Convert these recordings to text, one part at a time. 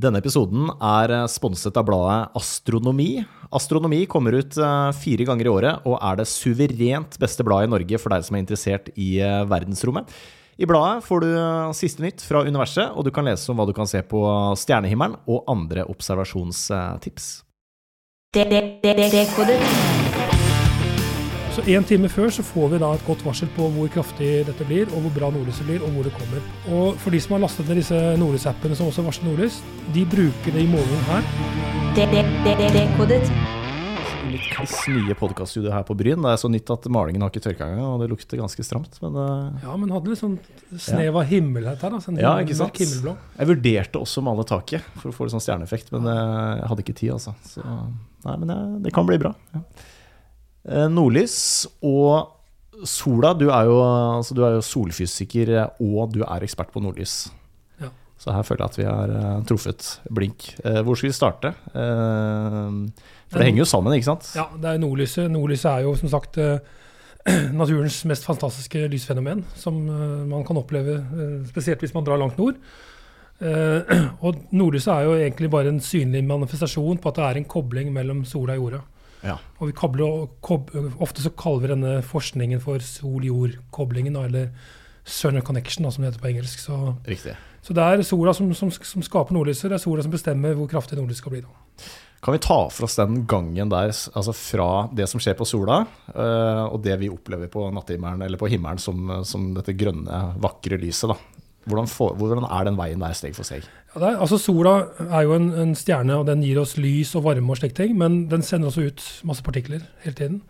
Denne episoden er eh, sponset av bladet Astronomi. Astronomi kommer ut eh, fire ganger i året og er det suverent beste bladet i Norge for deg som er interessert i eh, verdensrommet. I bladet får du siste nytt fra universet, og du kan lese om hva du kan se på stjernehimmelen og andre observasjonstips. Så En time før så får vi da et godt varsel på hvor kraftig dette blir, og hvor bra nordlyset blir, og hvor det kommer. Og For de som har lastet ned disse nordlysappene som også varsler nordlys, de bruker det i målingen her. Litt kliss nye podkaststudio her på Bryn. Det er så nytt at malingen har ikke tørka engang, og det lukter ganske stramt. Men eh, Ja, men hadde litt sånn snev av himmel her. da, sånn ja, ikke sant. himmelblå. Jeg vurderte også å male taket for å få litt sånn stjerneeffekt, men eh, jeg hadde ikke tid, altså. Så nei, men det, det kan bli bra. Ja. Eh, Nordlys og sola. Du er, jo, altså, du er jo solfysiker, og du er ekspert på nordlys. Ja. Så her føler jeg at vi har eh, truffet blink. Eh, hvor skal vi starte? Eh, for det henger jo sammen, ikke sant? Ja, det er nordlyset. Nordlyset er jo som sagt eh, naturens mest fantastiske lysfenomen, som eh, man kan oppleve eh, spesielt hvis man drar langt nord. Eh, og nordlyset er jo egentlig bare en synlig manifestasjon på at det er en kobling mellom sola og jorda. Ja. Og vi kobler, kob, ofte så kaller vi denne forskningen for sol-jord-koblingen, eller Sunner Connection, da, som det heter på engelsk. Så, så det er sola som, som, som skaper nordlyset, det er sola som bestemmer hvor kraftig nordlyset skal bli. Da. Kan vi ta for oss den gangen der, altså fra det som skjer på sola, eh, og det vi opplever på natthimmelen, eller på himmelen som, som dette grønne, vakre lyset? da? Hvordan, for, hvordan er den veien der steg for steg? Ja, er, altså Sola er jo en, en stjerne, og den gir oss lys og varme og slike ting. Men den sender også ut masse partikler hele tiden.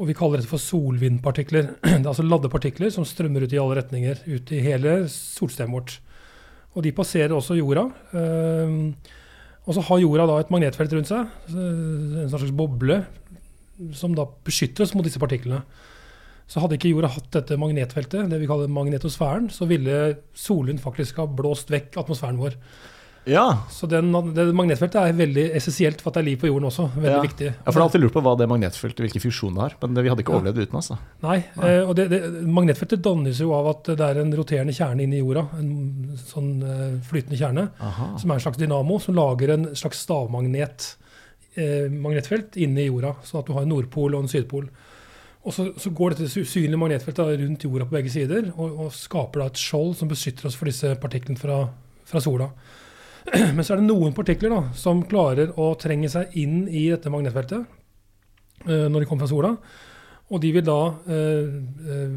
Og vi kaller dette for solvindpartikler. Det er altså ladde partikler som strømmer ut i alle retninger, ut i hele solsystemet vårt. Og de passerer også jorda. Ehm, og så har jorda da et magnetfelt rundt seg, en slags boble, som da beskytter oss mot disse partiklene. Så hadde ikke jorda hatt dette magnetfeltet, det vi kaller magnetosfæren, så ville solen faktisk ha blåst vekk atmosfæren vår. Ja, Så den, det magnetfeltet er veldig essensielt for at det er liv på jorden også. Veldig ja. viktig. Ja, for jeg har alltid lurt på hva det magnetfeltet, hvilken funksjon det har. Men det, vi hadde ikke Ja. overlevd uten. altså. Nei, eh, og det, det, Magnetfeltet dannes jo av at det er en roterende kjerne inni jorda. En sånn eh, flytende kjerne. Aha. Som er en slags dynamo som lager en slags stavmagnet eh, magnetfelt inni jorda. Sånn at du har en nordpol og en sydpol. Og så, så går dette usynlige magnetfeltet rundt jorda på begge sider og, og skaper et skjold som beskytter oss for disse partiklene fra, fra sola. Men så er det noen partikler da, som klarer å trenge seg inn i dette magnetfeltet eh, når de kommer fra sola. Og de vil da eh, eh,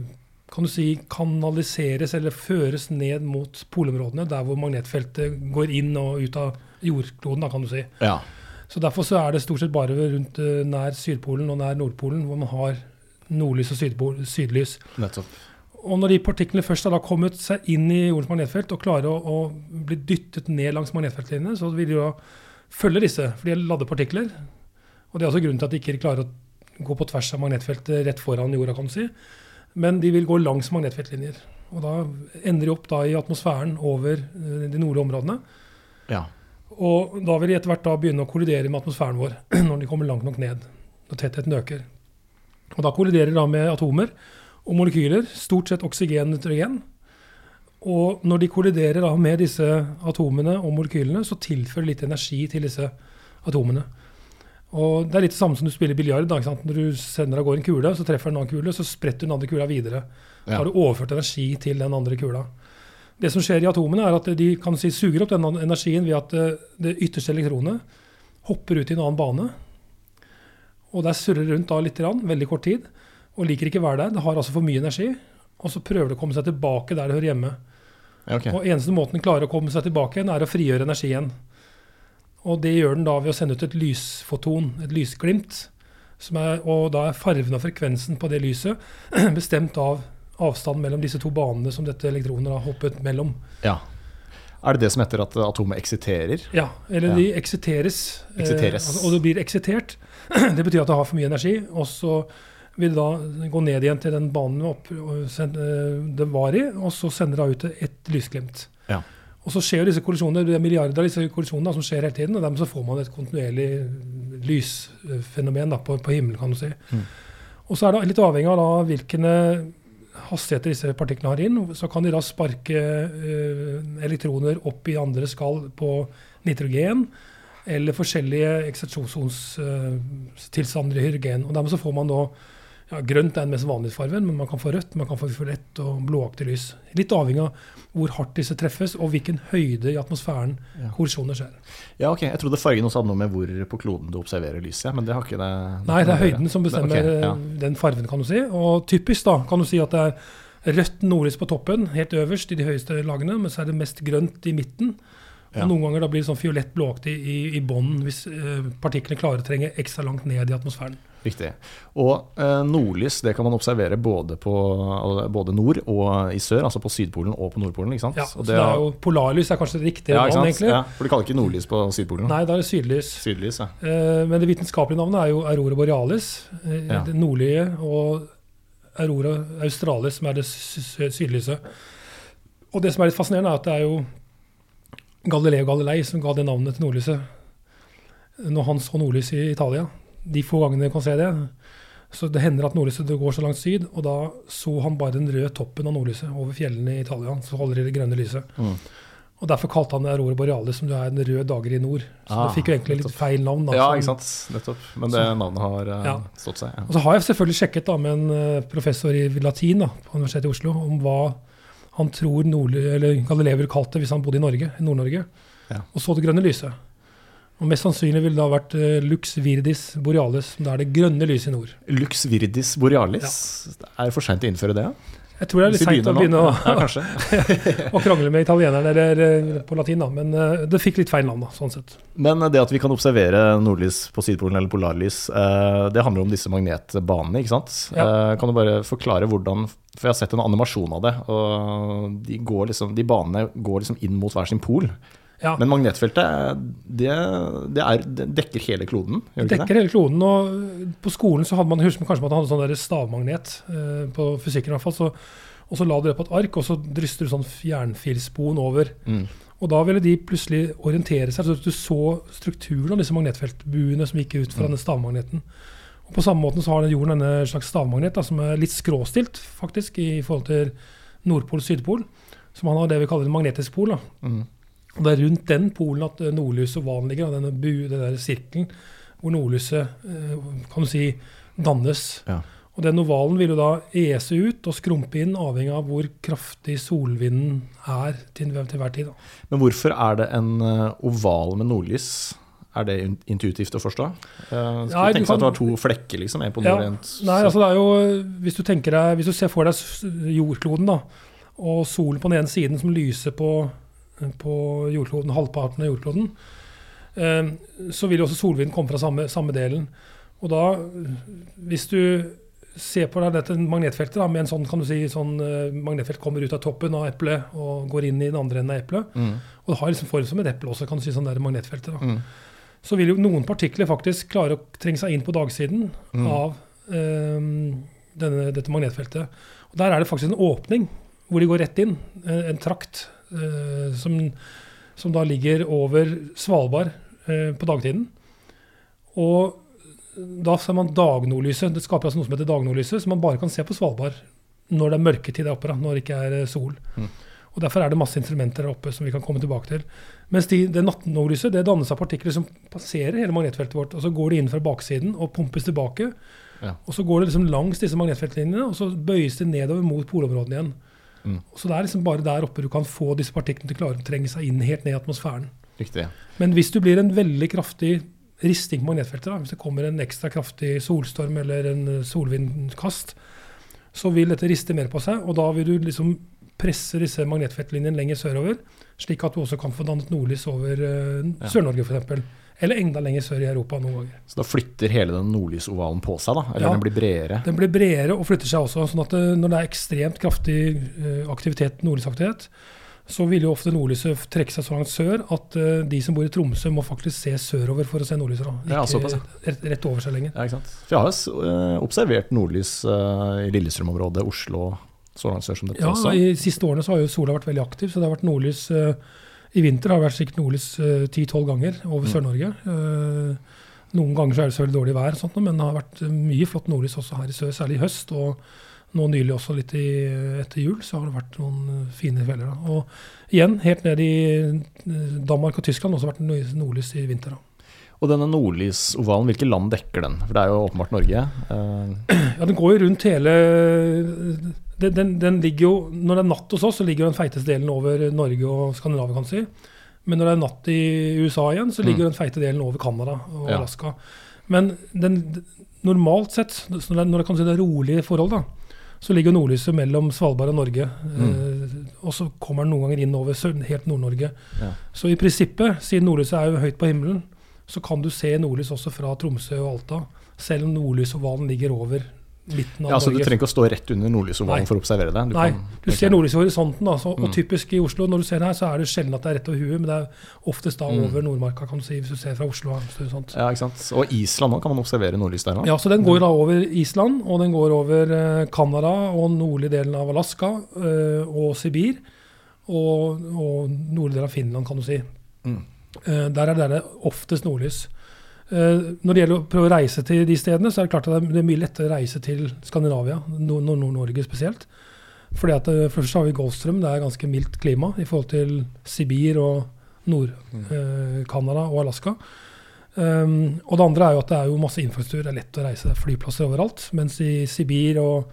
kan du si, kanaliseres eller føres ned mot polområdene, der hvor magnetfeltet går inn og ut av jordkloden. da, kan du si. Ja. Så Derfor så er det stort sett bare rundt nær Sydpolen og nær Nordpolen hvor man har nordlys og sydpol, sydlys. Nettopp. Og når de partiklene først har kommet seg inn i jordens magnetfelt og klarer å, å bli dyttet ned langs magnetfeltlinjene, så vil de da følge disse, for de er ladde partikler. Og det er også grunnen til at de ikke klarer å gå på tvers av magnetfeltet rett foran jorda, kan du si. Men de vil gå langs magnetfeltlinjer. Og da ender de opp da i atmosfæren over eh, de nordlige områdene. Ja. Og da vil de etter hvert da begynne å kollidere med atmosfæren vår når de kommer langt nok ned. Når tettheten øker. Og da kolliderer det da med atomer og molekyler, stort sett oksygen og nitrogen. Og når de kolliderer da med disse atomene og molekylene, så tilfører de litt energi til disse atomene. Og Det er litt det samme som du spiller biljard. Når du sender av gårde en kule, så treffer den en annen kule, så spretter den andre kula videre. Da har du overført energi til den andre kula. Det som skjer i atomene, er at de kan si, suger opp den energien ved at eh, det ytterste elektronet hopper ut i en annen bane. Og der surrer rundt da litt, grann, veldig kort tid, og liker ikke å være der. Det har altså for mye energi. Og så prøver det å komme seg tilbake der det hører hjemme. Okay. Og eneste måten den klarer å komme seg tilbake igjen, er å frigjøre energien. Og det gjør den da ved å sende ut et lysfoton, et lysglimt. Som er, og da er farven og frekvensen på det lyset bestemt av avstanden mellom disse to banene som dette elektronet har hoppet mellom. Ja. Er det det som heter at atomet eksiterer? Ja, eller Ja. de eksiteres. eh, altså, og det blir eksitert. Det betyr at det har for mye energi. Og så vil da gå ned igjen til den banen opp, eh, det var i, og så sender det ut et lysglimt. Ja. Og så skjer jo disse kollisjonene, det er milliarder av disse kollisjonene som skjer hele tiden, og dermed så får man et kontinuerlig lysfenomen da, på, på himmelen, kan du si. Mm. Og så er det litt avhengig av da hvilke hastigheter disse partiklene har inn, så kan de da sparke eh, elektroner opp i andre skall på nitrogen eller forskjellige eksetsjonstilstander i hydrogen. Og Dermed så får man da ja, Grønt er den mest vanlige fargen, men man kan få rødt, man kan få fiolett og blåaktig lys. Litt avhengig av hvor hardt disse treffes, og hvilken høyde i atmosfæren Ja. korrosjoner skjer. Ja, ok. Jeg trodde fargen også hadde noe med hvor på kloden du observerer lyset, men det har ikke det Nei, det er høyden som bestemmer ja. eh, den fargen, kan du si. Og typisk da, kan du si at det er rødt nordlys på toppen, helt øverst i de høyeste lagene, men så er det mest grønt i midten. Og Ja. noen ganger da blir det sånn fiolett blåaktig i, i bånden hvis eh, partiklene klarer å trenge ekstra langt ned i atmosfæren. Riktig. Og eh, nordlys det kan man observere både, på, både nord og i sør, altså på Sydpolen og på Nordpolen. ikke sant? Ja, Og så det er jo Polarlys er kanskje det riktige ja, navn, egentlig. Ja, for du kaller ikke nordlys på Sydpolen? Nei, da er det sydlys. Sydlys, ja. Eh, men det vitenskapelige navnet er jo Aurora borealis, eh, Ja. det nordlige, og Aurora australis, som er det sy- sy- sydlyse. Og det som er litt fascinerende, er at det er jo Galileo Galilei som ga det navnet til nordlyset. Når han så nordlys i Italia, de få gangene vi kan se det. Så det hender at nordlyset går så langt syd, og da så han bare den røde toppen av nordlyset over fjellene i Italia. Så holder det grønne lyset. Mm. Og Derfor kalte han det Aurora borealis, som det er en rød dager i nord. Så Ah, det fikk jo egentlig litt nettopp. feil navn. Da, Ja, ikke sant. Nettopp. Men det navnet har uh, Ja. stått seg. Ja. Og så har jeg selvfølgelig sjekket da med en eh, professor i latin da, på Universitetet i Oslo om hva han tror Nordli, eller Galileo ville kalt det hvis han bodde i Norge, i Nord-Norge, Ja. og så det grønne lyset. Og Mest sannsynlig ville det da vært eh, lux virdis borealis, som da er det grønne lyset i nord. Lux virdis borealis. Er det for seint å innføre det? Jeg tror det er litt seint å begynne å, Ja, å krangle med italienerne eller eh, på latin, da, men eh, det fikk litt feil navn. da, sånn sett. Men det at vi kan observere nordlys på Sydpolen eller polarlys, eh, det handler om disse magnetbanene, ikke sant? Ja. Eh, Kan du bare forklare hvordan For jeg har sett en animasjon av det, og de, går liksom, de banene går liksom inn mot hver sin pol. Ja, Men magnetfeltet, det, det, er, det dekker hele kloden, gjør det dekker hele kloden. og På skolen så hadde man husker man kanskje man hadde sånn der stavmagnet eh, på fysikken. i hvert fall, så, og så la du det på et ark, og så dryster du sånn jernfilspon over. Mm. Og da ville de plutselig orientere seg, så du så strukturen av disse magnetfeltbuene som gikk ut fra Mm. denne stavmagneten. Og På samme måte så har jorden denne slags stavmagnet da, som er litt skråstilt faktisk i forhold til Nordpol og Sydpol. Som han har det vi kaller en magnetisk pol. da. Mm. Og det er rundt den polen at eh, nordlyset og valen ligger, denne bu, den der sirkelen hvor nordlyset eh, kan du si, dannes. Ja. Og den ovalen vil jo da ese ut og skrumpe inn, avhengig av hvor kraftig solvinden er til, til hver tid. Da. Men hvorfor er det en eh, oval med nordlys? Er det intuitivt å forstå? Uh, skulle Nei, du tenke seg at det har var to flekker, liksom. En på Ja, nord og Nei, altså det er jo, hvis du deg, hvis du ser for deg jordkloden da, og solen på den ene siden som lyser på, på jordkloden, halvparten av jordkloden, eh, så vil også solvinden komme fra samme, samme delen. Og da, hvis du ser på dette magnetfeltet da, med en sånn, kan du si, sånn eh, magnetfelt kommer ut av toppen av eplet og går inn i den andre enden av eplet, Mm. og det har liksom form som et eple også, kan du si, sånn der magnetfeltet da Mm. så vil jo noen partikler faktisk klare å trenge seg inn på dagsiden Mm. av ehm, denne, dette magnetfeltet. Og Der er det faktisk en åpning hvor de går rett inn. En, en trakt eh, som, som da ligger over Svalbard eh, på dagtiden. Og da ser man dagnordlyset. Det skaper altså noe som heter dagnordlyset, som man bare kan se på Svalbard når det er mørketid der oppe, da, når det ikke er eh, sol. Mm. Og Derfor er det masse instrumenter der oppe som vi kan komme tilbake til. Mens de, det nattnordlyset det dannes av partikler som passerer hele magnetfeltet vårt. og Så går de inn fra baksiden og pumpes tilbake. Ja. Og så går det liksom langs disse magnetfeltlinjene, og så bøyes det nedover mot polområdene igjen. Mm. Så det er liksom bare der oppe du kan få disse partiklene til å klare å trenge seg inn helt ned i atmosfæren. Riktig. Men hvis du blir en veldig kraftig risting på magnetfeltet, da, hvis det kommer en ekstra kraftig solstorm eller en solvindkast, så vil dette riste mer på seg, og da vil du liksom presse disse magnetfeltlinjene lenger sørover, slik at du også kan få dannet nordlys over uh, Sør-Norge f.eks. Eller enda lenger sør i Europa noen ganger. Så da flytter hele den nordlysovalen på seg, da? Eller Ja. den blir bredere? Den blir bredere og flytter seg også. sånn at det, når det er ekstremt kraftig eh, aktivitet, nordlysaktivitet, så vil jo ofte nordlyset trekke seg så langt sør at uh, de som bor i Tromsø, må faktisk se sørover for å se nordlyset. Ja, Ikke såpass, ja. rett, rett over seg lenger. Ja, ikke sant? For jeg har øh, observert nordlys uh, i Lillestrøm-området, Oslo, så langt sør som dette Ja, også. I siste årene så har jo sola vært veldig aktiv, så det har vært nordlys eh, I vinter har det vært sikkert nordlys eh, 10-12 ganger over Mm. Sør-Norge. Eh, noen ganger så er det selvfølgelig dårlig vær, og sånt, men det har vært eh, mye flott nordlys også her i sør, særlig i høst og Nå nylig også litt i, etter jul, så har det vært noen fine kvelder. da. Og igjen, helt ned i Danmark og Tyskland, også vært nord- nordlys i vinter. da. Og denne nordlysovalen, hvilke land dekker den? For det er jo åpenbart Norge. Eh, Ja, den går jo rundt hele den, den, den ligger jo, Når det er natt hos oss, så ligger den feiteste delen over Norge og Skandinavia. kan si. Men når det er natt i USA igjen, så ligger Mm. den feite delen over Canada og Ja. Alaska. Men den, normalt sett, når det, kan si det er rolige forhold, da, så ligger nordlyset mellom Svalbard og Norge. Eh, og så kommer den noen ganger inn over helt Nord-Norge. Ja. Så i prinsippet, siden nordlyset er jo høyt på himmelen, så kan du se nordlys også fra Tromsø og Alta, selv om nordlysovalen ligger over midten av ja, så Du trenger ikke å stå rett under nordlysovalen Nei. for å observere det? Du Nei, kan- du ser nordlys i horisonten. Da, så, Mm. og typisk i Oslo, når du ser det her, så er det sjelden at det er rett over huet, men det er oftest da Mm. over Nordmarka, kan du si, hvis du ser fra Oslo. og sånt. Ja, ikke sant? Og Island òg, kan man observere nordlys der Da? Ja, så den går da over Island, og den går over eh, Canada og nordlig delen av Alaska eh, og Sibir. Og, og nordlig delen av Finland, kan du si. Mm. Eh, der er det oftest nordlys. Eh, når det gjelder å prøve å reise til de stedene, så er det klart at det er- mye lettere å reise til Skandinavia, Nord- Nord- Nord-Norge spesielt. Fordi at eh, Først har vi Golfstrøm, det er ganske mildt klima i forhold til Sibir og Nord-Canada og Alaska. Um, og det andre er jo at det er jo masse infrastruktur, det er lett å reise, det er flyplasser overalt. Mens i Sibir og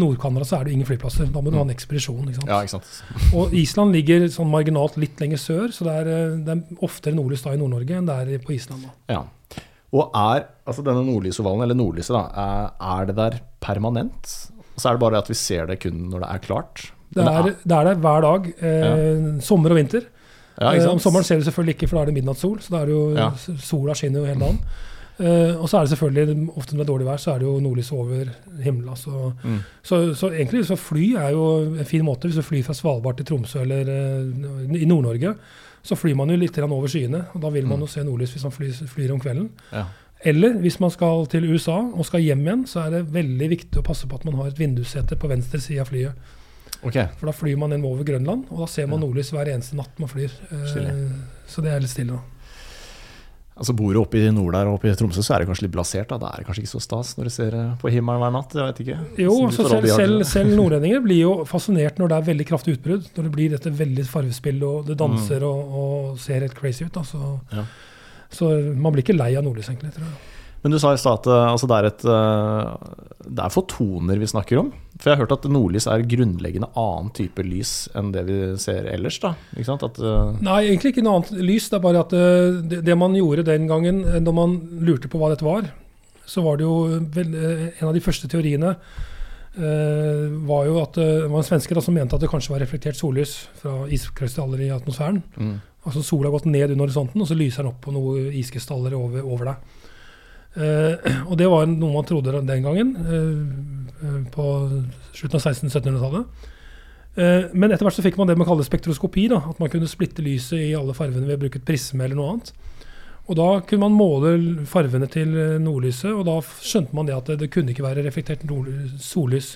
Nord-Canada så er det ingen flyplasser. Da må du ha en ekspedisjon. ikke? Ja, ikke. Og Island ligger sånn marginalt litt lenger sør, så det er, eh, det er oftere nordlys da i Nord-Norge enn det er på Island. da. Ja. Og er altså denne nordlysovalen, eller nordlyset, da, er, det der permanent? Så er det bare at vi ser det kun når det er klart? Det er, det er der hver dag, eh, sommer og vinter. ja, Eh, om sommeren ser du selvfølgelig ikke, for da er det midnattssol. så da er det jo, Ja. Sola skinner jo hele dagen. Eh, og så er det selvfølgelig, ofte når det er dårlig vær, så er det jo nordlys over himmelen. Altså. Mm. Så, så egentlig så fly er jo en fin måte. Hvis du flyr fra Svalbard til Tromsø eller uh, i Nord-Norge, så flyr man jo litt over skyene. og Da vil man Mm. jo se nordlys hvis man flyr, flyr om kvelden. Ja. Eller hvis man skal til USA og skal hjem igjen, så er det veldig viktig å passe på at man har et vindussete på venstre side av flyet. Okay. For da flyr man inn over Grønland, og da ser man Ja. nordlys hver eneste natt man flyr. Uh, Så det er litt stille. da. Altså Bor du oppe i nord der og oppe i Tromsø, så er det kanskje litt blasert. da. Da er det kanskje ikke så stas når du ser eh, på himmelen hver natt. Jeg vet ikke. Jo, Så altså selv, selv, selv nordlendinger blir jo fascinert når det er veldig kraftig utbrudd. Når det blir dette veldig farvespill, og det danser og, og ser helt crazy ut. Da. Så, Mm. Ja. så man blir ikke lei av nordlys, egentlig. tror jeg. Men du sa i stad at eh, altså, det, er et, eh, det er fotoner vi snakker om. For jeg har hørt at nordlys er grunnleggende annen type lys enn det vi ser ellers. da. Ikke sant? At, uh... Nei, egentlig ikke noe annet lys. Det er bare at eh, det, det man gjorde den gangen, eh, når man lurte på hva dette var, så var det jo vel, en av de første teoriene var jo at det var en svenske da, som mente at det kanskje var reflektert sollys fra iskrystaller i atmosfæren. mm. Altså Sola har gått ned under horisonten, og så lyser den opp på noen iskrystaller over, over deg. Eh, og det var noe man trodde den gangen, eh, eh, på slutten av 1600-1700-tallet. Eh, men etter hvert så fikk man det man kaller spektroskopi. Da, at man kunne splitte lyset i alle fargene ved å bruke et prisme eller noe annet. Og da kunne man måle fargene til nordlyset, og da skjønte man det at det, det kunne ikke være reflektert sollys.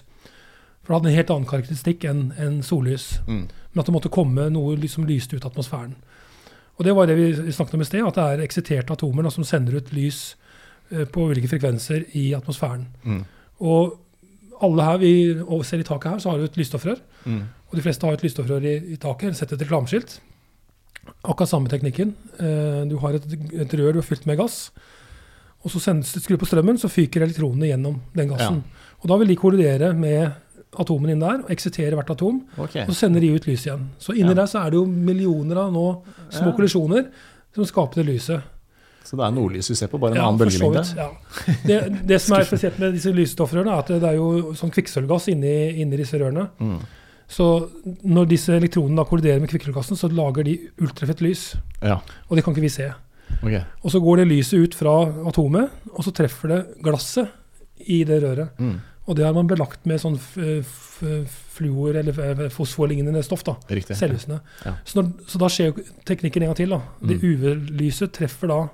For det hadde en helt annen karakteristikk enn en sollys. Mm. Men at det måtte komme noe som lyste ut atmosfæren. Og det var det vi snakket om i sted, at det er eksiterte atomer da, som sender ut lys på ulike frekvenser i atmosfæren. Mm. Og alle her, vi ser i taket her, så har vi et lysstoffrør. Mm. Og de fleste har et lysstoffrør i, i taket, setter et reklameskilt. Akkurat samme teknikken. Eh, du har et, et rør du har fylt med gass. Og så sendes det skru på strømmen, så fyker elektronene gjennom den gassen. Og da vil de kollidere med atomene inn der og eksitere hvert atom. Okay. Og så sender de ut lys igjen. Så inni Ja. der så er det jo millioner av nå små Ja. kollisjoner som skaper det lyset. Så det er nordlys vi ser på, bare en Ja, annen bølgelengde? Ja. Det, det som er spesielt med disse lysstoffrørene, er at det er jo sånn kvikksølvgass inni, inni disse rørene. Mm. Så når disse elektronene kolliderer med kvikksølvgassen, så lager de ultrafett lys. Ja, Og det kan ikke vi se. Okay. Og så går det lyset ut fra atomet, og så treffer det glasset i det røret. Mm. Og det har man belagt med sånn fluor- eller fosforlignende stoff. da, Riktig. Selvlysende. Ja. Så, når, så da skjer teknikken en gang til. da. Det Mm. UV-lyset treffer da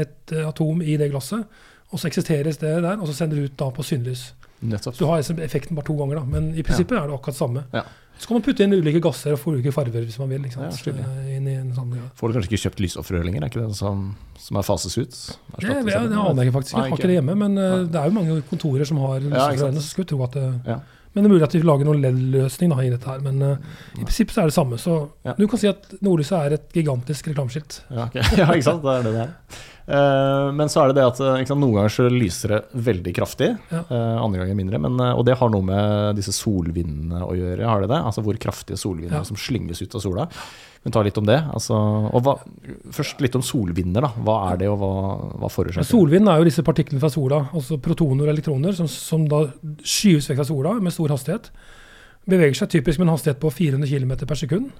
et eh, atom i det glasset, og så eksisteres det der, og så sender det ut da på synlys. Nettopp. Du har liksom effekten bare to ganger, da, men i prinsippet er det akkurat samme. Ja. Så kan man putte inn ulike gasser og få ulike farger hvis man vil. ikke Ja. Eh, sånn, ja. Får du kanskje ikke kjøpt lysstoffrør lenger? Er ikke det som, som er fases ut? Det, det, det aner jeg ikke faktisk. Jeg har ikke. ikke det hjemme, men eh, det er jo mange kontorer som har ikke Ja, så skulle tro at det, Ja. Men det er mulig at vi lager noen LED-løsning i dette her. Men uh, i prinsippet så er det samme. Så Ja. du kan si at nordlyset er et gigantisk reklameskilt. Ja, okay. ja, ikke sant. Det er det det er. Uh, men så er det det at eh, sant, noen ganger så lyser det veldig kraftig, Ja. Uh, andre ganger mindre. Men, og det har noe med disse solvindene å gjøre, har det det? Altså hvor kraftige solvinder som slynges ut av sola. Vi kan ta litt om det. Altså, og hva, først litt om solvinder. da. Hva er det, og hva, hva forårsaker det? solvind er jo disse partiklene fra sola, altså protoner og elektroner, som, som da skyves vekk fra sola med stor hastighet. Beveger seg typisk med en hastighet på 400 km per sekund.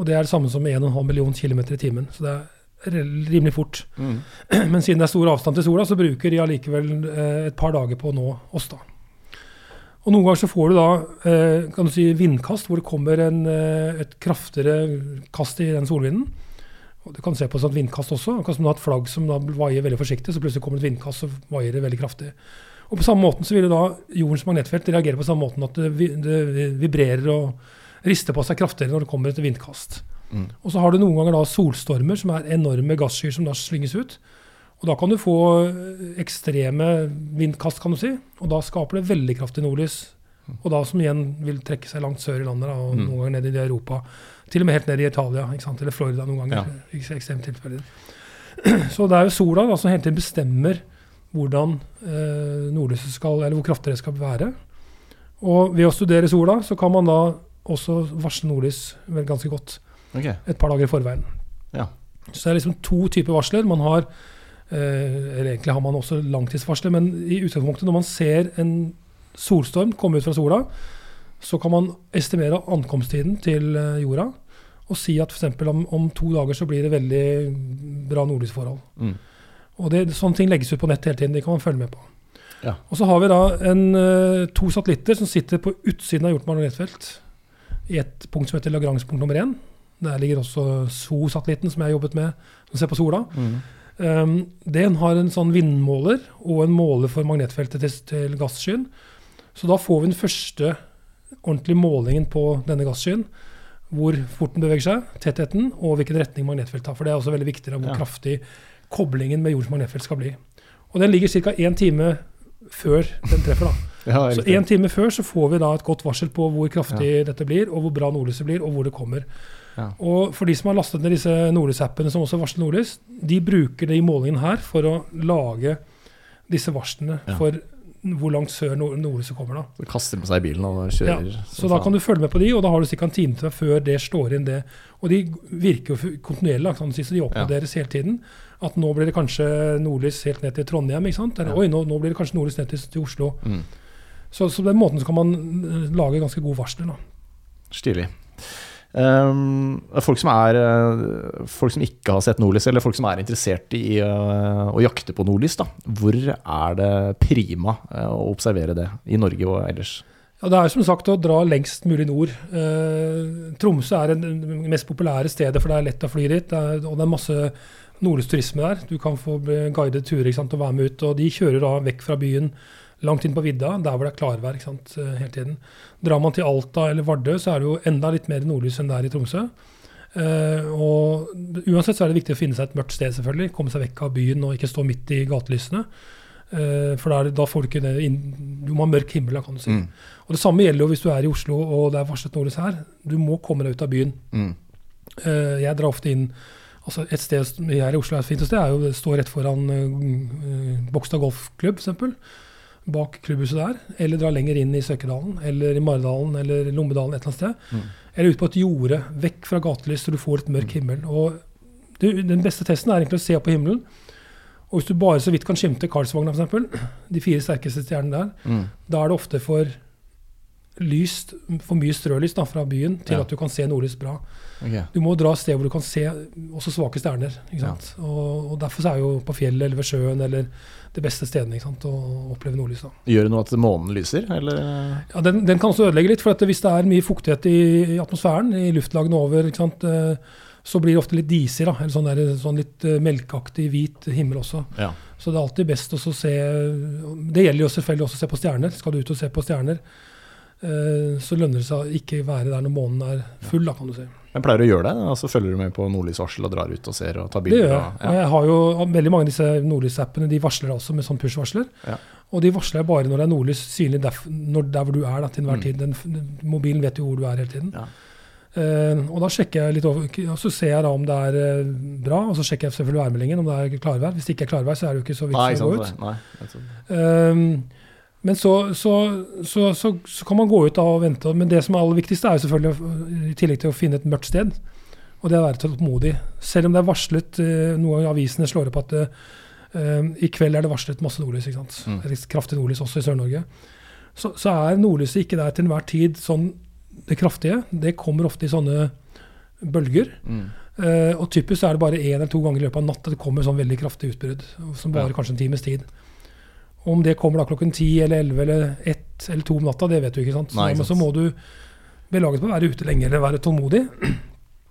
Og det er det samme som 1,5 million km i timen. Så det er rimelig fort. Mm. Men siden det er stor avstand til sola, så bruker de allikevel eh, et par dager på å nå oss. da. Og Noen ganger så får du da eh, kan du si vindkast, hvor det kommer en, eh, et kraftigere kast i den solvinden. Og Du kan se på et sånt vindkast også. Akkurat som du har et flagg som da vaier veldig forsiktig, så plutselig kommer et vindkast, og vaier det veldig kraftig. Og På samme måten så vil da jordens magnetfelt reagere på samme måten at det, det vibrerer og rister på seg kraftigere når det kommer et vindkast. Mm. Og så har du noen ganger da solstormer, som er enorme gasskyer som da slynges ut. Og da kan du få eh, ekstreme vindkast, kan du si. Og da skaper det veldig kraftig nordlys. Og da som igjen vil trekke seg langt sør i landet, og Mm. noen ganger ned i Europa. Til og med helt ned i Italia, eller Florida noen ganger. Ja. ekstremt tilfeller. Så det er jo sola da, som hele tiden bestemmer hvordan eh, nordlyset skal, eller hvor kraftig det skal være. Og ved å studere sola, så kan man da også varsle nordlys vel ganske godt okay. et par dager i forveien. Ja. Så det er liksom to typer varsler. Man har, eller egentlig har man også langtidsvarsler, men i utgangspunktet når man ser en solstorm komme ut fra sola, så kan man estimere ankomsttiden til eh, jorda og si at f.eks. Om, om to dager så blir det veldig bra nordlysforhold. Mm. Og det, Sånne ting legges ut på nett hele tiden. Det kan man følge med på. Ja. Og så har vi da en, eh, to satellitter som sitter på utsiden av magnetfelt i et punkt som heter Lagrange-punkt nummer én. Der ligger også SO-satellitten som jeg har jobbet med, som ser på sola. Mm. Um, den har en sånn vindmåler og en måler for magnetfeltet til, til gasskyen. Så da får vi den første ordentlige målingen på denne gasskyen. Hvor fort den beveger seg, tettheten og hvilken retning magnetfeltet har. For det er også veldig viktig hvor Ja. kraftig koblingen med jordens magnetfelt skal bli. Og den ligger ca. én time før den treffer. da. Ja, Så én time før så får vi da et godt varsel på hvor kraftig dette blir, og hvor bra nordlyset blir, og hvor det kommer. Ja. Og for de som har lastet ned disse Nordlys-appene som også varsler nordlys, de bruker de målingene her for å lage disse varslene Ja. for hvor langt sør nord nordlyset kommer. da. Så kaster på seg bilen og kjører. Så da kan du følge med på de, og da har du ca. en time til deg før det slår inn det. Og de virker jo kontinuerlig, så de oppgraderes hele tiden. At nå blir det kanskje nordlys helt ned til Trondheim, ikke sant? Eller Ja. oi, nå, nå blir det kanskje nordlys ned til, til Oslo. Mm. Så, så på den måten så kan man eh, lage ganske gode varsler. da. Stilig. Um, folk, som er, eh, folk som ikke har sett nordlys, eller folk som er interessert i uh, å jakte på nordlys, da. hvor er det prima uh, å observere det i Norge og ellers? Ja, Det er som sagt å dra lengst mulig nord. Uh, Tromsø er det mest populære stedet, for det er lett å fly dit. Det er, og det er masse nordlysturisme der. Du kan få guidet turer og være med ut. Og de kjører da vekk fra byen, langt inn på vidda, der hvor det er klarvær ikke sant, eh, hele tiden. Drar man til Alta eller Vardø, så er det jo enda litt mer nordlys enn det er i Tromsø. Uh, og uansett så er det viktig å finne seg et mørkt sted, selvfølgelig. Komme seg vekk av byen og ikke stå midt i gatelysene. Uh, for da, er da får du ikke det inn, Du må ha mørk himmel, da, kan du si. Mm. Og Det samme gjelder jo hvis du er i Oslo og det er varslet nordlys her. Du må komme deg ut av byen. Mm. Uh, jeg drar ofte inn altså Et sted her i Oslo er et fint sted, er jo det står rett foran uh, Bogstad golfklubb, f.eks. Bak klubbhuset der. Eller dra lenger inn i Søkedalen, eller i Maridalen eller Lommedalen et eller annet sted. Mm. Eller ut på et jorde, vekk fra gatelys, så du får et mørk himmel. Og du, Den beste testen er egentlig å se på himmelen. Og hvis du bare så vidt kan skimte Karlsvogna, f.eks., de fire sterkeste stjernene der, Mm. da er det ofte for lyst, for mye strølys da, fra byen til Ja. at du kan se nordlys bra. Okay. Du må dra et sted hvor du kan se også svake stjerner. sant? Og, og Derfor så er jo på fjellet eller ved sjøen eller det beste stedene ikke sant? å oppleve nordlys. da. Gjør det noe at månen lyser, eller? Ja, den, den kan også ødelegge litt, for at hvis det er mye fuktighet i, i atmosfæren, i luftlagene over, eh, så blir det ofte litt disig. da, eller sånn, der, sånn litt eh, melkeaktig hvit himmel også. Ja. Så det er alltid best å se Det gjelder jo selvfølgelig også å se på stjerner. Skal du ut og se på stjerner, så lønner det seg ikke være der når månen er full, da, kan du si. Jeg pleier å gjøre det. altså Følger du med på nordlysvarsel og drar ut og ser og tar Det gjør jeg. og- Og jeg har jo veldig mange av disse nordlysappene de varsler også med sånn push-varsler. Ja. Og de varsler bare når det er nordlys synlig der, når, der hvor du er da, til enhver Mm. tid. Den, den, mobilen vet jo hvor du er hele tiden. Ja. Uh, og da sjekker jeg litt over, og så ser jeg da om det er uh, bra, og så sjekker jeg selvfølgelig værmeldingen om det er klarvær. Hvis det ikke er klarvær, så er det jo ikke så viktig å gå ut. Nei, men så, så, så, så, så kan man gå ut da og vente. Men det som er aller viktigste, er jo selvfølgelig, i tillegg til å finne et mørkt sted, og det er å være tålmodig. Selv om det er varslet, eh, noen av avisene slår opp at eh, i kveld er det varslet masse nordlys, ikke sant? Mm. Kraftig nordlys også i Sør-Norge. Så, så er nordlyset ikke der til enhver tid sånn det kraftige. Det kommer ofte i sånne bølger. Mm. Uh, og typisk så er det bare én eller to ganger i løpet av natta det kommer sånn veldig kraftig utbrudd. Som varer Ja. kanskje en times tid. Om det kommer da klokken ti eller elleve eller ett eller to om natta, det vet du ikke. sant? Så, Nei, ikke Men så må du belaget på å være ute lenge eller være tålmodig.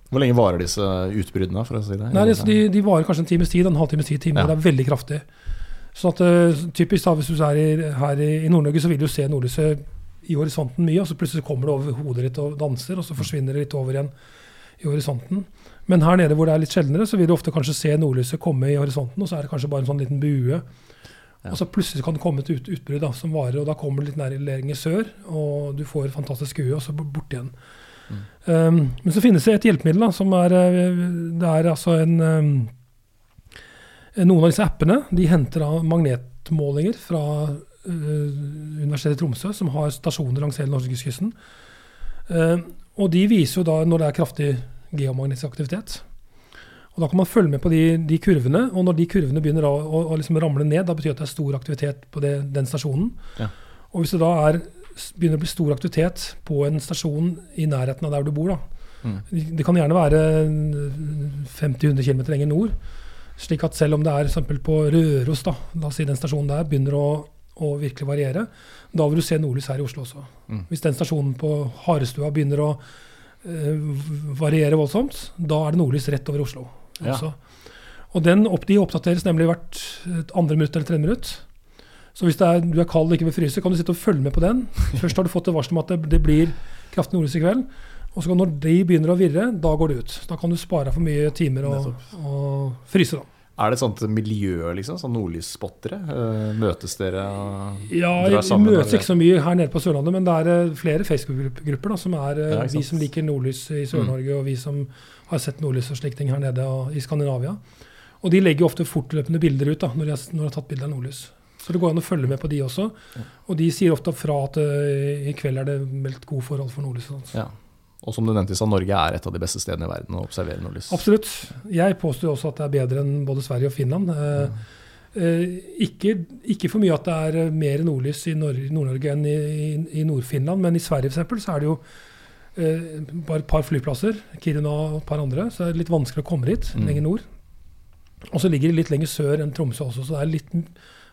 Hvor lenge varer disse utbruddene, for å si det? Nei, det, de, de varer kanskje en times tid, en halvtimes tid, time, Ja. det er veldig kraftig. Så at eh, typisk da, Hvis du er i, her i, i Nord-Norge, så vil du se nordlyset i horisonten mye, og så plutselig kommer det over hodet ditt og danser, og så forsvinner det litt over igjen i horisonten. Men her nede hvor det er litt sjeldnere, så vil du ofte kanskje se nordlyset komme i horisonten, og så er det kanskje bare en sånn liten bue. Ja. Og så plutselig kan det komme et ut, utbrudd da, som varer, og da kommer det litt nær i sør, og du får et fantastisk skue, og så bort igjen. Mm. Um, men så finnes det et hjelpemiddel da, som er eh, Det er altså en um, Noen av disse appene de henter av magnetmålinger fra uh, Universitetet i Tromsø, som har stasjoner langs hele norskekysten. Uh, og de viser jo da når det er kraftig geomagnetisk aktivitet. Og Da kan man følge med på de, de kurvene, og når de kurvene begynner å, å, å liksom ramle ned, da betyr det at det er stor aktivitet på det, den stasjonen. Ja. Og hvis det da er, begynner å bli stor aktivitet på en stasjon i nærheten av der du bor, da, Mm. det kan gjerne være 50-100 km lenger nord. Slik at selv om det er eksempel på Røros, da, la oss si den stasjonen der, begynner å, å virkelig variere, da vil du se nordlys her i Oslo også. Mm. Hvis den stasjonen på Harestua begynner å eh, variere voldsomt, da er det nordlys rett over Oslo. Ja. Og den opp, de oppdateres nemlig hvert andre minutt eller tredje minutt. Så hvis er, du er kald og ikke vil fryse, kan du sitte og følge med på den. Først har du fått et varsel om at det, det blir kraftig nordlys i kveld. Og så når de begynner å virre, da går det ut. Da kan du spare for mye timer og, og fryse. da. Er det et sånt miljø, liksom? Sånn nordlysspottere? Eh, Møtes dere Ja, Vi møtes ikke så mye her nede på Sørlandet, men det er eh, flere Facebook-grupper som er eh, Ja, vi. Mm. som liker nordlys i Sør-Norge, og vi som har sett nordlys og slike ting her nede og, i Skandinavia. Og de legger ofte fortløpende bilder ut da, når de har, når de har tatt bilde av nordlys. Så det går an å følge med på de også. Og de sier ofte fra at uh, i kveld er det meldt gode forhold for nordlys. og sånt. Ja. Og som du nevnte så Norge er et av de beste stedene i verden å observere nordlys. Absolutt. Jeg påstår også at det er bedre enn både Sverige og Finland. Eh, eh, ikke, ikke for mye at det er eh, mer nordlys i Nord-Norge enn i, i, i Nord-Finland, men i Sverige for eksempel, så er det jo eh, bare et par flyplasser, Kiruna og et par andre, så er det litt vanskelig å komme dit Mm. lenger nord. Og så ligger de litt lenger sør enn Tromsø også, så det er litt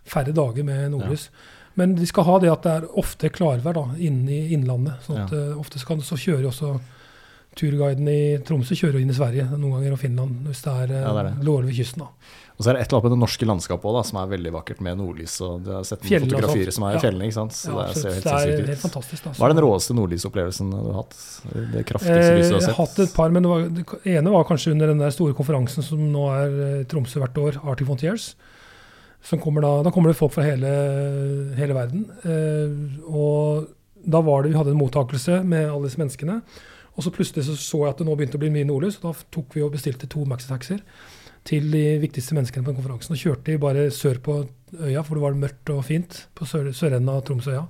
færre dager med nordlys. Men de skal ha det at det er ofte klarvær da, inne i innlandet. sånn at eh, Ofte så, kan, så kjører også turguiden i Tromsø kjører inn i Sverige noen ganger og Finland hvis det er, Ja, det er eh, det. ved kysten. da. Og så er det et eller annet med det norske landskapet også, da, som er veldig vakkert med nordlys. og Du har sett Fjellene fotografier som er i Ja. fjellene. ikke sant? Så Ja, det ser helt er sinnssykt helt fantastisk. Da. Hva er den råeste nordlysopplevelsen du har hatt? Det kraftigste Eh, lyset du jeg har har hatt et par, men det, var, det ene var kanskje under den der store konferansen som nå er eh, i Tromsø hvert år, Arctic Frontiers. Som kommer da, da kommer det folk fra hele, hele verden. Eh, og da var det, vi hadde en mottakelse med alle disse menneskene. Og så plutselig så, så jeg at det nå begynte å bli mye nordlys. og Da tok vi og bestilte to maxitaxier til de viktigste menneskene på den konferansen. Og kjørte de bare sør på øya, for det var mørkt og fint på sør, sørenden av Tromsøya.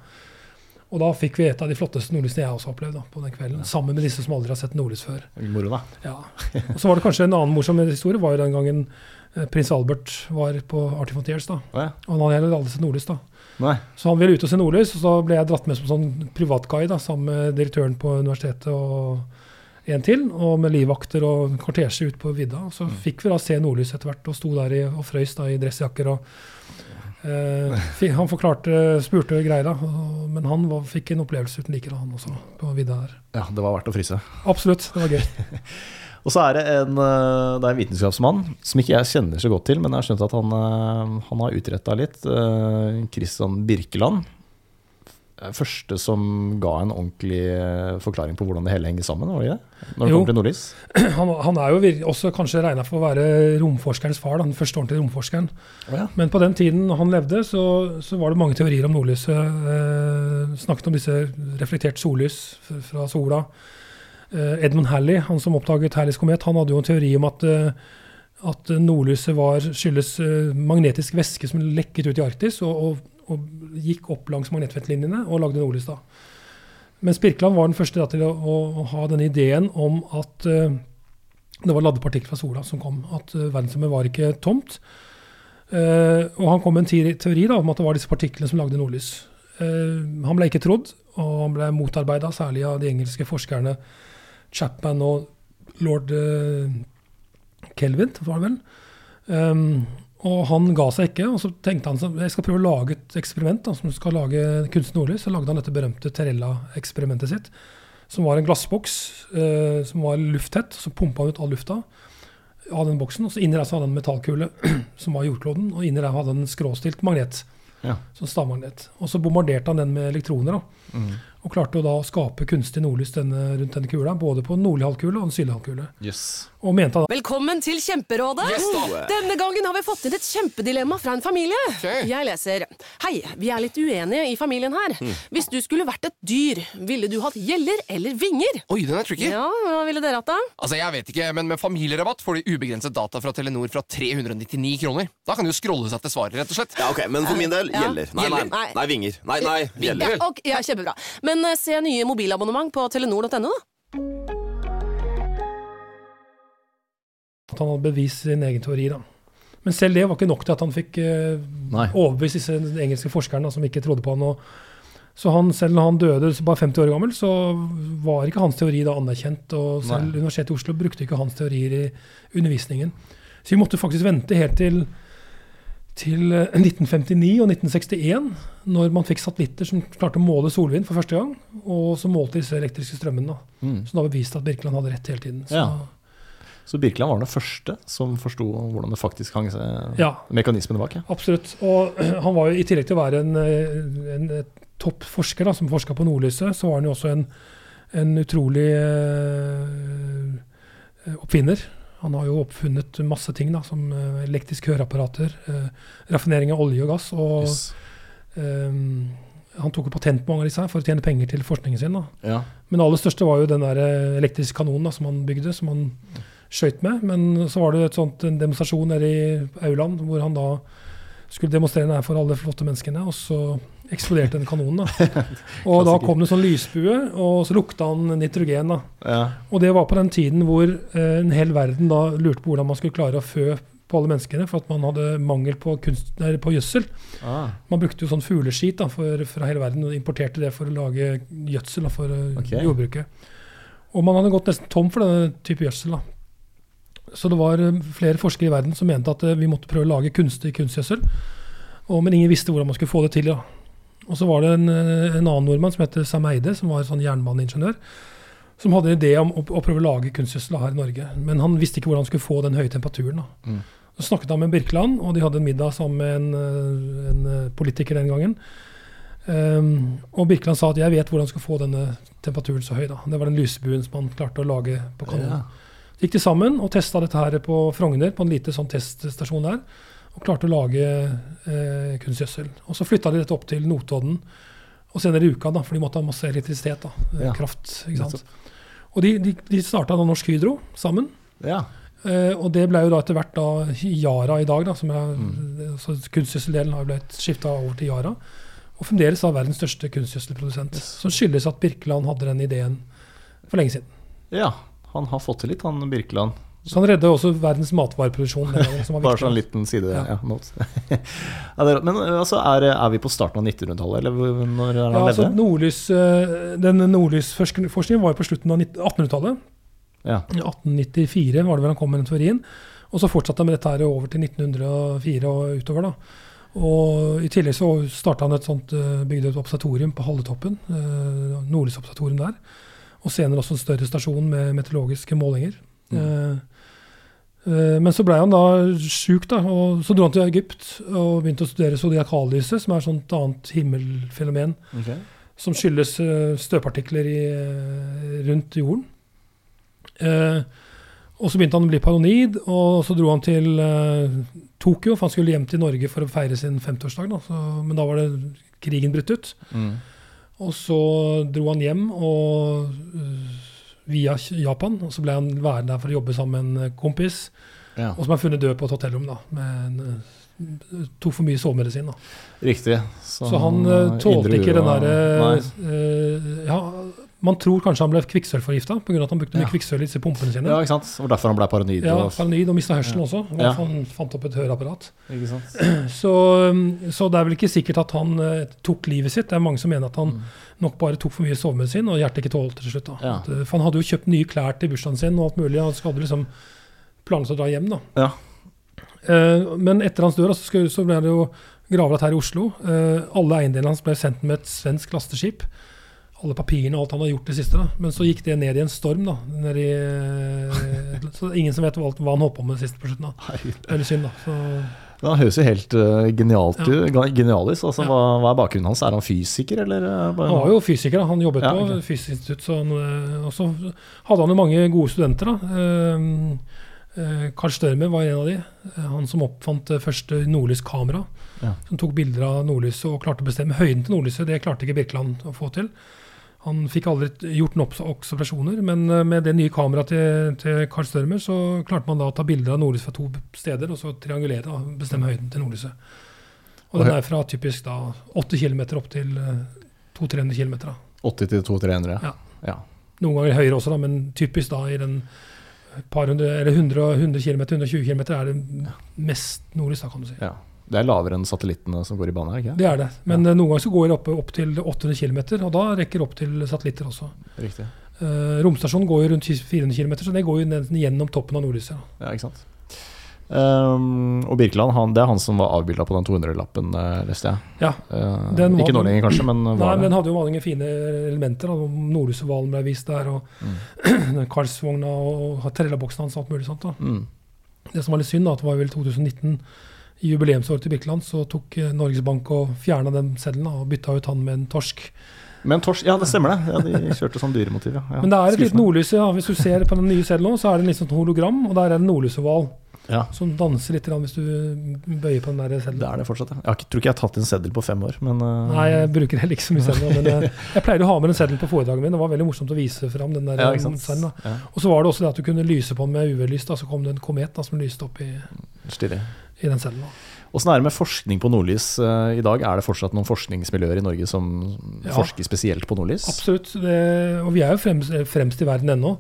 Og da fikk vi et av de flotteste nordlysene jeg også har opplevd da, på den kvelden. Sammen med disse som aldri har sett nordlys før. Moro, da. Ja. Og så var det kanskje en annen morsom historie. var jo den gangen eh, prins Albert var på Artifontiers, da. Å ja. Og han hadde aldri sett nordlys. da. Nei. Så han ville ut og se nordlys, og så ble jeg dratt med som sånn privatguide sammen med direktøren på universitetet og en til, og med livvakter og kortesje ut på vidda. Så så fikk vi da se nordlys etter hvert, og sto der i, og frøys da i dressjakker. og eh, Han forklarte, spurte greier, da, og- men han var, fikk en opplevelse uten like, da, han også, på vidda der. Ja, det var verdt å fryse. Absolutt, det var gøy. Og så er det en, eh, det er en vitenskapsmann som ikke jeg kjenner så godt til, men jeg har skjønt at han, eh, han har utretta litt. eh, Christian Birkeland. første som ga en ordentlig forklaring på hvordan det hele henger sammen, var det det? Når det Jo. kommer til nordlys? Han, han er jo også kanskje regna for å være romforskerens far, den første ordentlige romforskeren. ja. Men på den tiden han levde, så, så var det mange teorier om nordlyset. Eh, snakket om disse reflektert sollys fra sola. Eh, Edmund Halley, han som oppdaget Halleys komet, han hadde jo en teori om at, eh, at nordlyset var, skyldes eh, magnetisk væske som lekket ut i Arktis, og, og, og gikk opp langs magnetfeltlinjene og lagde nordlys da. Men Spirkeland var den første da, til å, å, å ha denne ideen om at uh, det var ladde partikler fra sola som kom. At uh, verdensrommet var ikke tomt. Uh, og han kom med en teori, da, om at det var disse partiklene som lagde nordlys. Han ble ikke trodd, og han ble motarbeida, særlig av de engelske forskerne Chapman og lord uh, Kelvin, var det vel. Um, og han ga seg ikke, og så tenkte han sånn, jeg skal prøve å lage et eksperiment da, som skal lage kunstig nordlys. Så lagde han dette berømte Terella-eksperimentet sitt, som var en glassboks uh, som var lufttett. Så pumpa han ut all lufta av den boksen, og så inni der så hadde han en metallkule som var jordkloden, og inni der hadde han en skråstilt magnet, Ja. som stavmagnet. Og så bombarderte han den med elektroner, da, Mm. Og klarte å da skape kunstig nordlys denne, rundt denne kula, både på den nordlige halvkule og den sydlige halvkule. Yes. Og mente da Velkommen til Kjemperådet! Yes. Denne gangen har vi fått inn et kjempedilemma fra en familie. Okay. Jeg leser Hei, vi er litt uenige i familien her. Mm. Hvis du skulle vært et dyr, ville du hatt gjeller eller vinger? Oi, den er tricky. Ja, hva ville dere hatt da? Altså, jeg vet ikke, men Med familierabatt får de ubegrenset data fra Telenor fra 399 kroner. Da kan de jo scrolle seg til svaret, rett og slett. Ja, ok, Men for min del Ja. Nei, Nei, nei, nei, vinger. Nei, nei, gjeller. Ja, okay, ja, kjempebra. Men eh, se nye mobilabonnement på telenor.no, da. at han hadde bevist sin egen teori. da. Men selv det var ikke nok til at han fikk eh, overbevist disse engelske forskerne da, som ikke trodde på han. Og, så han, selv når han døde bare 50 år gammel, så var ikke hans teori da anerkjent. Og selv Nei. Universitetet i Oslo brukte ikke hans teorier i undervisningen. Så vi måtte faktisk vente helt til, til eh, 1959 og 1961, når man fikk satellitter som klarte å måle solvind for første gang, og så målte disse elektriske strømmene. Mm. Som da beviste at Birkeland hadde rett hele tiden. Så, Ja. Så Birkeland var den første som forsto hvordan det faktisk hang seg ja. Mekanismene bak. Ja. Absolutt. Og han var jo i tillegg til å være en, eh, en, en topp forsker da, som forska på nordlyset, så var han jo også en, en utrolig øh, oppfinner. Han har jo oppfunnet masse ting, da, som eh, elektriske høreapparater, eh, raffinering av olje og gass. Og Yes. um, han tok jo patent på mange av disse her for å tjene penger til forskningen sin. Ja. Men det aller største var jo den der elektriske kanonen da, som han bygde, som han skøyt med. Men så var det et sånt, en demonstrasjon nede i Auland hvor han da skulle demonstrere den her for alle flotte menneskene, og så eksploderte den kanonen. da. Og da kom det sånn lysbue, og så lukta han nitrogen. da. Ja. Og det var på den tiden hvor eh, en hel verden da lurte på hvordan man skulle klare å fø på alle menneskene, for at man hadde mangel på, kunst, nei, på gjødsel. Ah, Man brukte jo sånn fugleskit da, for, fra hele verden og importerte det for å lage gjødsel da, for okay. Jordbruket. Og man hadde gått nesten tom for denne type gjødsel. da. Så det var eh, flere forskere i verden som mente at eh, vi måtte prøve å lage kunstig kunstgjødsel. Og, men ingen visste hvordan man skulle få det til. da. Og så var det en, eh, en annen nordmann som heter Sam Eide, som var sånn jernbaneingeniør, som hadde en idé om å, å prøve å lage kunstgjødsel her i Norge. Men han visste ikke hvordan han skulle få den høye temperaturen. da. Mm. Så snakket han med Birkeland, og de hadde en middag sammen med en, eh, en eh, politiker den gangen. Um, og Birkeland sa at jeg vet hvordan han skal få denne temperaturen så høy. da. Det var den lysbuen som han klarte å lage på kanonen. ja. Så gikk de sammen og testa dette her på Frogner, på en lite sånn teststasjon der. Og klarte å lage eh, kunstgjødsel. Og så flytta de dette opp til Notodden. Og senere i uka, da, for de måtte ha masse elektrisitet. da, eh, Ja. Kraft. ikke sant? Og de, de, de starta Norsk Hydro sammen. ja. Eh, og det ble jo da etter hvert da Yara i dag, da, som er, altså kunstgjødseldelen har blitt skifta over til Yara. Og fremdeles da verdens største kunstgjødselprodusent. Som skyldes at Birkeland hadde den ideen for lenge siden. ja. Han har fått til litt, han Birkeland. Så han redda også verdens matvareproduksjon. Bare sånn liten side Ja. ja. men altså, er, er vi på starten av 1900-tallet, eller når er han Ja, altså, nordlys, eh, den nordlysforskningen var jo på slutten av 1800-tallet. Ja. I 1894 var det vel han kom med den teorien. Og så fortsatte han med dette her over til 1904 og utover. da. Og I tillegg så starta han et sånt, eh, bygde et observatorium på Halletoppen. eh, Nordlysobservatorium der. Og senere også en større stasjon med meteorologiske målinger. Eh, eh, Men så ble han da sjuk, da, og så dro han til Egypt og begynte å studere zodiakallyset, som er et sånt annet himmelfenomen okay. som skyldes eh, støvpartikler i, eh, rundt jorden. Eh, og så begynte han å bli paranoid, og så dro han til eh, Tokyo, for han skulle hjem til Norge for å feire sin 50-årsdag. da, Men da var det krigen brutt ut. Mm. Og så dro han hjem og via Japan. Og så ble han værende der for å jobbe sammen med en kompis. Ja. Og som er funnet død på et hotellrom. da, med en, øh, Tok for mye sovemedisin. da. Riktig. Så han øh, eh, tålte ikke den derre uh, ja, Man tror kanskje han ble kvikksølvforgifta pga. at han brukte mye Ja. kvikksølv i disse pumpene sine. Ja, ikke sant? Og derfor han ble paranoid. Ja, Paranoid og mista hørselen også. Ja. Han fant opp et høreapparat. Ikke sant? Så, um, så det er vel ikke sikkert at han eh, tok livet sitt. Det er mange som mener at han nok bare tok for mye sovemedisin og hjertet ikke tålte til slutt. Mm. Ja. Eh, for han hadde jo kjøpt nye klær til bursdagen sin og alt mulig. Han hadde liksom planlagt å dra hjem. da. Ja. Eh, men etter hans død da, så, så ble det jo gravlagt her i Oslo. Alle eiendelene hans ble sendt med et svensk lasteskip. Alle papirene og alt han har gjort det siste. da. Men så gikk det ned i en storm. da. I, eh, så ingen som vet hva, han holdt på med det siste på slutten. da. Er synd, da. Så, Han høres jo helt uh, genialt ut. Genialis. Altså, Ja. hva, hva er bakgrunnen hans? Er han fysiker, eller? eh, bare- Han var jo fysiker, da. han jobbet Ja, på. Fysisk institutt. Så han, eh, og så hadde han jo mange gode studenter. da. Eh, eh, Carl Størmer var en av de. Eh, Han som oppfant det første nordlyskamera. Ja. Som tok bilder av nordlyset og klarte å bestemme høyden til nordlyset. Det klarte ikke Birkeland å få til. Han fikk aldri gjort noen observasjoner, men eh, med det nye kameraet til, til Carl Størmer så klarte man da å ta bilder av nordlyset fra to steder og så triangulere og bestemme høyden til nordlyset. Og den er fra typisk da 8 km opp til eh, 200-300 km. 80 til 200-300? Ja. ja. Noen ganger høyere også, da, men typisk da i den par hundre, eller 100, 100 km, 120 km er det mest nordlys, da, kan du si. ja. Det er lavere enn satellittene som går i bane ikke Det er det. Men ja. noen ganger så går det opp, opp til 800 km, og da rekker det opp til satellitter også. Riktig. Uh, romstasjonen går jo rundt 400 km, så det går jo gjennom toppen av nordlyset. Ja, ikke sant. Um, og Birkeland, han, det er han som var avbilda på den 200-lappen, uh, leste jeg. Ja, uh, ikke nå lenger, kanskje, men Nei, det. den hadde jo mange fine elementer. Nordlyshvalen ble vist der, og Mm. Karlsvogna og trellaboksen hans og alt mulig sånt. Mm. Det som var litt synd, da, at det var vel 2019, i jubileumsåret til Birkeland, så tok eh, Norges Bank og fjerna den seddelen og bytta ut han med en torsk. Med en torsk, ja, det stemmer det. Ja, de kjørte sånn dyremotiv, ja. ja. Men det er et lite nordlys. Ja. Hvis du ser på den nye seddelen så er det en litt sånn hologram, og der er det en nordlyshval Ja, som danser litt hvis du bøyer på den der det er det fortsatt. Ja. Jeg tror ikke jeg har tatt en seddel på fem år, men uh, Nei, jeg bruker heller ikke så mye seddel. Men jeg, jeg pleide å ha med en seddel på foredraget min. Det var veldig morsomt å vise fram den der ja, seddelen. Ja, Og så var det også det at du kunne lyse på den med UV-lys. Så kom det en komet da, som lyste opp i, stilig. i den seddelen. da. Åssen er det med forskning på nordlys uh, i dag? Er det fortsatt noen forskningsmiljøer i Norge som Ja. forsker spesielt på nordlys? Absolutt. Det, og vi er jo fremst, fremst i verden ennå.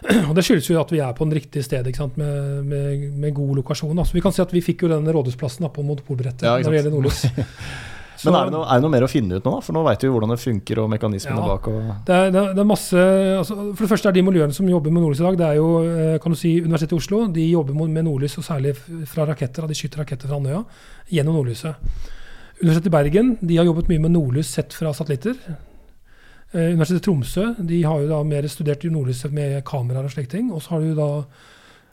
Og det skyldes jo at vi er på en riktig sted ikke sant? Med, med, med god lokasjon. Altså, vi kan si at vi fikk jo den rådhusplassen på monopolbrettet Ja, når det gjelder nordlys. Men er det, noe, er det noe mer å finne ut nå, da? For nå veit vi hvordan det funker og mekanismene Ja. bak. Og, det, er, det, er, det er masse altså, For det første er de miljøene som jobber med nordlys i dag, det er jo eh, kan du si, Universitetet i Oslo. De jobber med nordlys, og særlig fra raketter. De skyter raketter fra Andøya gjennom nordlyset. Universitetet i Bergen de har jobbet mye med nordlys sett fra satellitter. Eh, Universitetet i Tromsø de har jo da mer studert i nordlyset med kameraer og slike ting. Og så har du da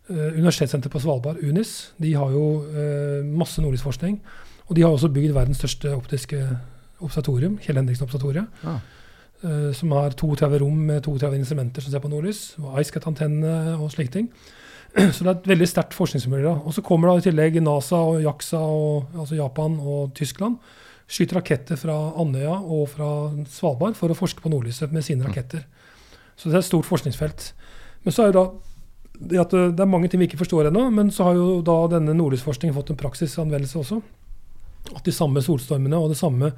eh, Universitetssenteret på Svalbard, UNIS. De har jo eh, masse nordlysforskning. Og de har også bygd verdens største optiske observatorium, Kjell Henriksen-observatoriet. Ja. eh, som har 32 rom med 32 instrumenter som ser på nordlys. og iScat-antenne og slike ting. Så det er et veldig sterkt forskningsmiljø. Og så kommer da i tillegg NASA og JAXA, og, altså Japan og Tyskland. Skyter raketter fra Andøya og fra Svalbard for å forske på nordlyset med sine raketter. Så det er et stort forskningsfelt. Men så er jo da det at eh, det er mange ting vi ikke forstår ennå, men så har jo da denne nordlysforskningen fått en praksisanvendelse også. At de samme solstormene og det samme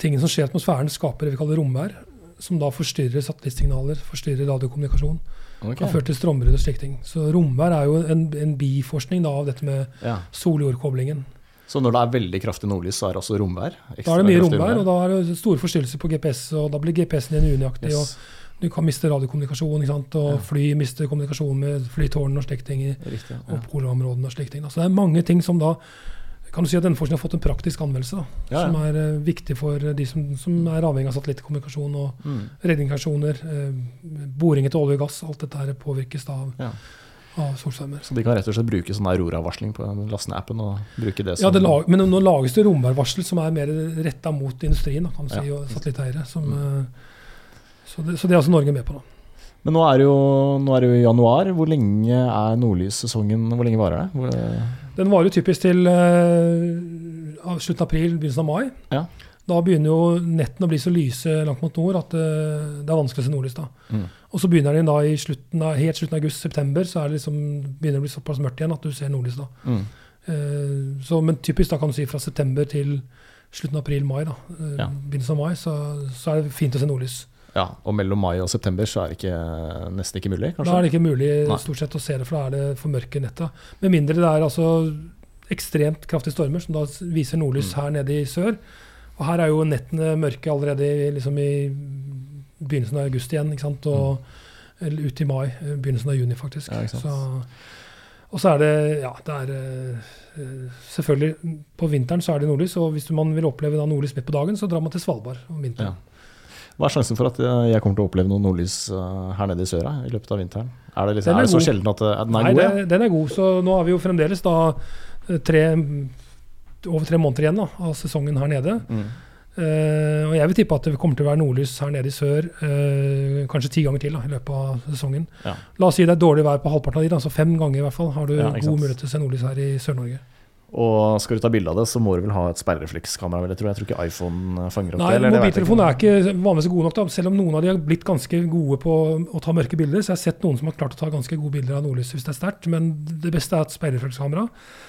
tingene som skjer i atmosfæren, skaper det vi kaller romvær. Som da forstyrrer satellittsignaler, forstyrrer radiokommunikasjon. Okay. Kan føre til strømbrudd og slike ting. Så romvær er jo en, en biforskning da, av dette med Ja. sol-jord-koblingen. Så når det er veldig kraftig nordlys, så er det også romvær? Da er det mye romvær, og da er det store forstyrrelser på GPS, og da blir GPS-en din unøyaktig. yes. og Du kan miste radiokommunikasjon, og Ja. fly mister kommunikasjon med flytårn og slike ting. Riktig. Ja. og polområdene og slike ting. Så det er mange ting som da kan du si at denne forskningen har fått en praktisk anvendelse. da, Ja, ja. Som er uh, viktig for de som, som er avhengig av satellittkommunikasjon og Mm. redningsaksjoner. Uh, boring etter olje og gass. Alt dette her påvirkes da av Ja. Av solskjermer. Så de kan rett og slett bruke sånn Aurora-varsling på lastende appen og bruke det som Ja, det lag, men nå lages det romværvarsel som er mer retta mot industrien da, kan du Ja. Mm. si, og satellitteiere. Som, eh, så, det, så det er altså Norge med på. da. Men nå er det jo, nå er det jo januar. Hvor lenge er nordlyssesongen? Hvor lenge varer det? Hvor, Den varer jo typisk til uh, slutten av april, begynnelsen av mai. Ja. Da begynner jo nettene å bli så lyse langt mot nord at uh, det er vanskelig å se nordlys. da. Mm. Og så begynner den da i slutten av, helt slutten av august-september, så er det liksom, begynner det å bli såpass mørkt igjen at du ser nordlys da. mm. Uh, så, men typisk da kan du si fra september til slutten av april-mai, da, Uh, Ja. begynnelsen av mai, så, så er det fint å se nordlys. ja, og mellom mai og september så er det ikke, nesten ikke mulig, kanskje? Da er det ikke mulig Nei. stort sett å se det, for da er det for mørke netta. Med mindre det er altså ekstremt kraftige stormer, som da viser nordlys Mm. her nede i sør. Og her er jo nettene mørke allerede liksom i begynnelsen av august igjen, ikke sant? og eller ut i mai, eh, begynnelsen av juni faktisk. Mm. Ja. Så, og så er det, ja, det er eh, eh, selvfølgelig På vinteren så er det nordlys, og hvis man vil oppleve nordlys midt på dagen, så drar man til Svalbard om vinteren. Ja. Hva er sjansen for at jeg kommer til å oppleve noe nordlys her nede i sør i løpet av vinteren? Er det, liksom, er er det så sjelden at den er Nei, god? Ja? den er god, så nå har vi jo fremdeles da tre, over tre måneder igjen da, av sesongen her nede. Mm. Eh, og jeg vil tippe at det kommer til å være nordlys her nede i sør eh, kanskje ti ganger til da, i løpet av sesongen. Ja. La oss si det er dårlig vær på halvparten av de, da, så fem ganger i hvert fall har du Ja, god mulighet til å se nordlys her i Sør-Norge. Og skal du ta bilde av det, så må du vel ha et speilreflekskamera? Jeg, tror, jeg tror ikke iPhone eh, fanger opp Nei, det. Nei, mobiltelefonen er ikke vanligvis god nok, da, selv om noen av de har blitt ganske gode på å ta mørke bilder. Så jeg har sett noen som har klart å ta ganske gode bilder av nordlys hvis det er sterkt. Men det beste er et speilreflekskamera,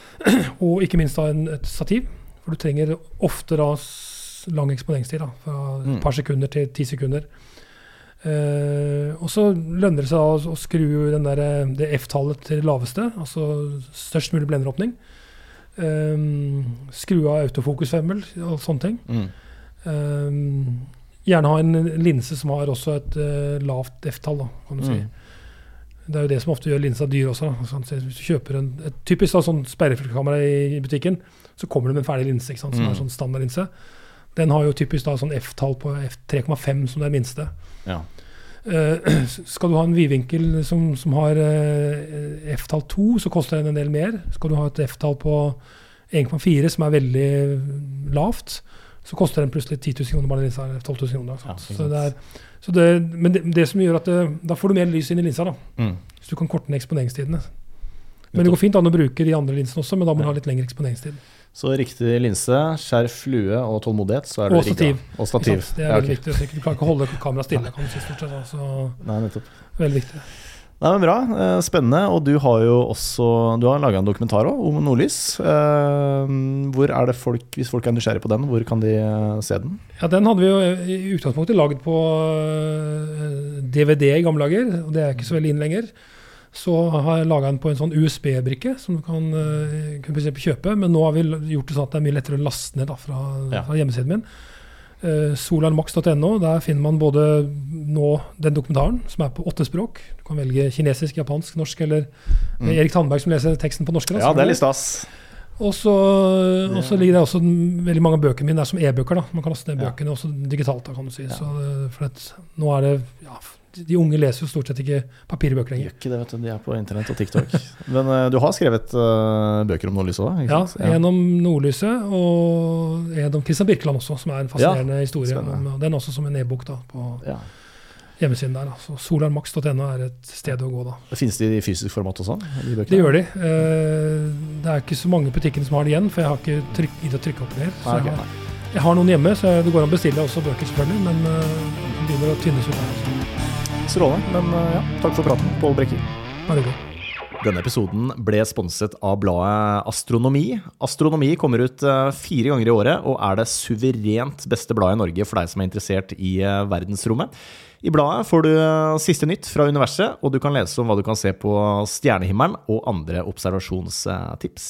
og ikke minst da en, et stativ. For du trenger ofte da lang eksponeringstid, da, fra Mm. et par sekunder til ti sekunder. Uh, og så lønner det seg å, å skru den der, eh, det F-tallet til det laveste, altså størst mulig blenderåpning. Um, skru av autofokusfemmel og sånne ting. Mm. Um, gjerne ha en linse som har også et uh, lavt F-tall, kan du si. Mm. Det er jo det som ofte gjør linsa dyr også. Sånn, så Hvis du kjøper en, et typisk da, sånn speilreflekskamera i, i butikken, så kommer det med en ferdig linse, som Mm. er sånn standardlinse. Den har jo typisk da sånn F-tall på F 3,5 som det minste. Ja. Uh, skal du ha en vidvinkel som, som har uh, F-tall 2, så koster den en del mer. Skal du ha et F-tall på 1,4, som er veldig lavt, så koster den plutselig 10 000 kroner bare linsa. eller 12 000 kroner. Ja, så det er, så det, men det, det som gjør at det, da får du mer lys inn i linsa, da, Mm. hvis du kan korte ned eksponeringstidene. Men det går fint an å bruke de andre linsene også, men da må du ha litt lengre eksponeringstid. Så riktig linse, skjerf, lue og tålmodighet, så er du rigga. Og stativ. Det er veldig viktig. Du kan ikke holde kameraet stille. kan du si stort sett. Nei, nettopp. veldig viktig. Nei, men Bra. eh, Spennende. Og du har jo også Du har laga en dokumentar også, om nordlys. Eh, Hvor er det folk, Hvis folk er nysgjerrige på den, hvor kan de eh, se den? Ja, Den hadde vi jo i utgangspunktet lagd på DVD i gamle dager, og det er ikke så veldig inn lenger. Så har jeg laga den på en sånn USB-brikke som du kan, øh, kan kjøpe. Men nå har vi gjort det sånn at det er mye lettere å laste ned da, fra, Ja. fra hjemmesiden min. Uh, solarmax.no. Der finner man både nå den dokumentaren, som er på åtte språk. Du kan velge kinesisk, japansk, norsk eller Mm. Erik Tandberg som leser teksten på norsk. da, Ja, det er litt stas. Og så, ligger det også veldig mange av bøkene mine er som e-bøker. da. Man kan laste ned Ja. bøkene også digitalt. da, kan du si. Ja. Så for at nå er det, ja, De unge leser jo stort sett ikke papirbøker lenger. Gjør ikke det, vet du. De er på internett og TikTok. Men uh, du har skrevet uh, bøker om Nordlyset òg? Ja, En om Nordlyset og en om Christian Birkeland også, som er en fascinerende historie. spennende. Om, den også som en e-bok da, på Ja. hjemmesiden der. da. Solarmax.no er et sted å gå da. Finnes de i fysisk format også? De bøkene? Det gjør de. Uh, Det er ikke så mange butikkene som har det igjen, for jeg har ikke trykk, giddet å trykke opp mer. Så jeg, har, jeg har noen hjemme, så det går an å bestille også bøker, selvfølgelig. Men uh, begynner å tynnes ut her. Så. Strålende. Men eh, ja, takk for praten, Pål Brekker. Bare hyggelig. Denne episoden ble sponset av bladet Astronomi. Astronomi kommer ut eh, fire ganger i året og er det suverent beste bladet i Norge for deg som er interessert i eh, verdensrommet. I bladet får du siste nytt fra universet, og du kan lese om hva du kan se på stjernehimmelen og andre observasjonstips.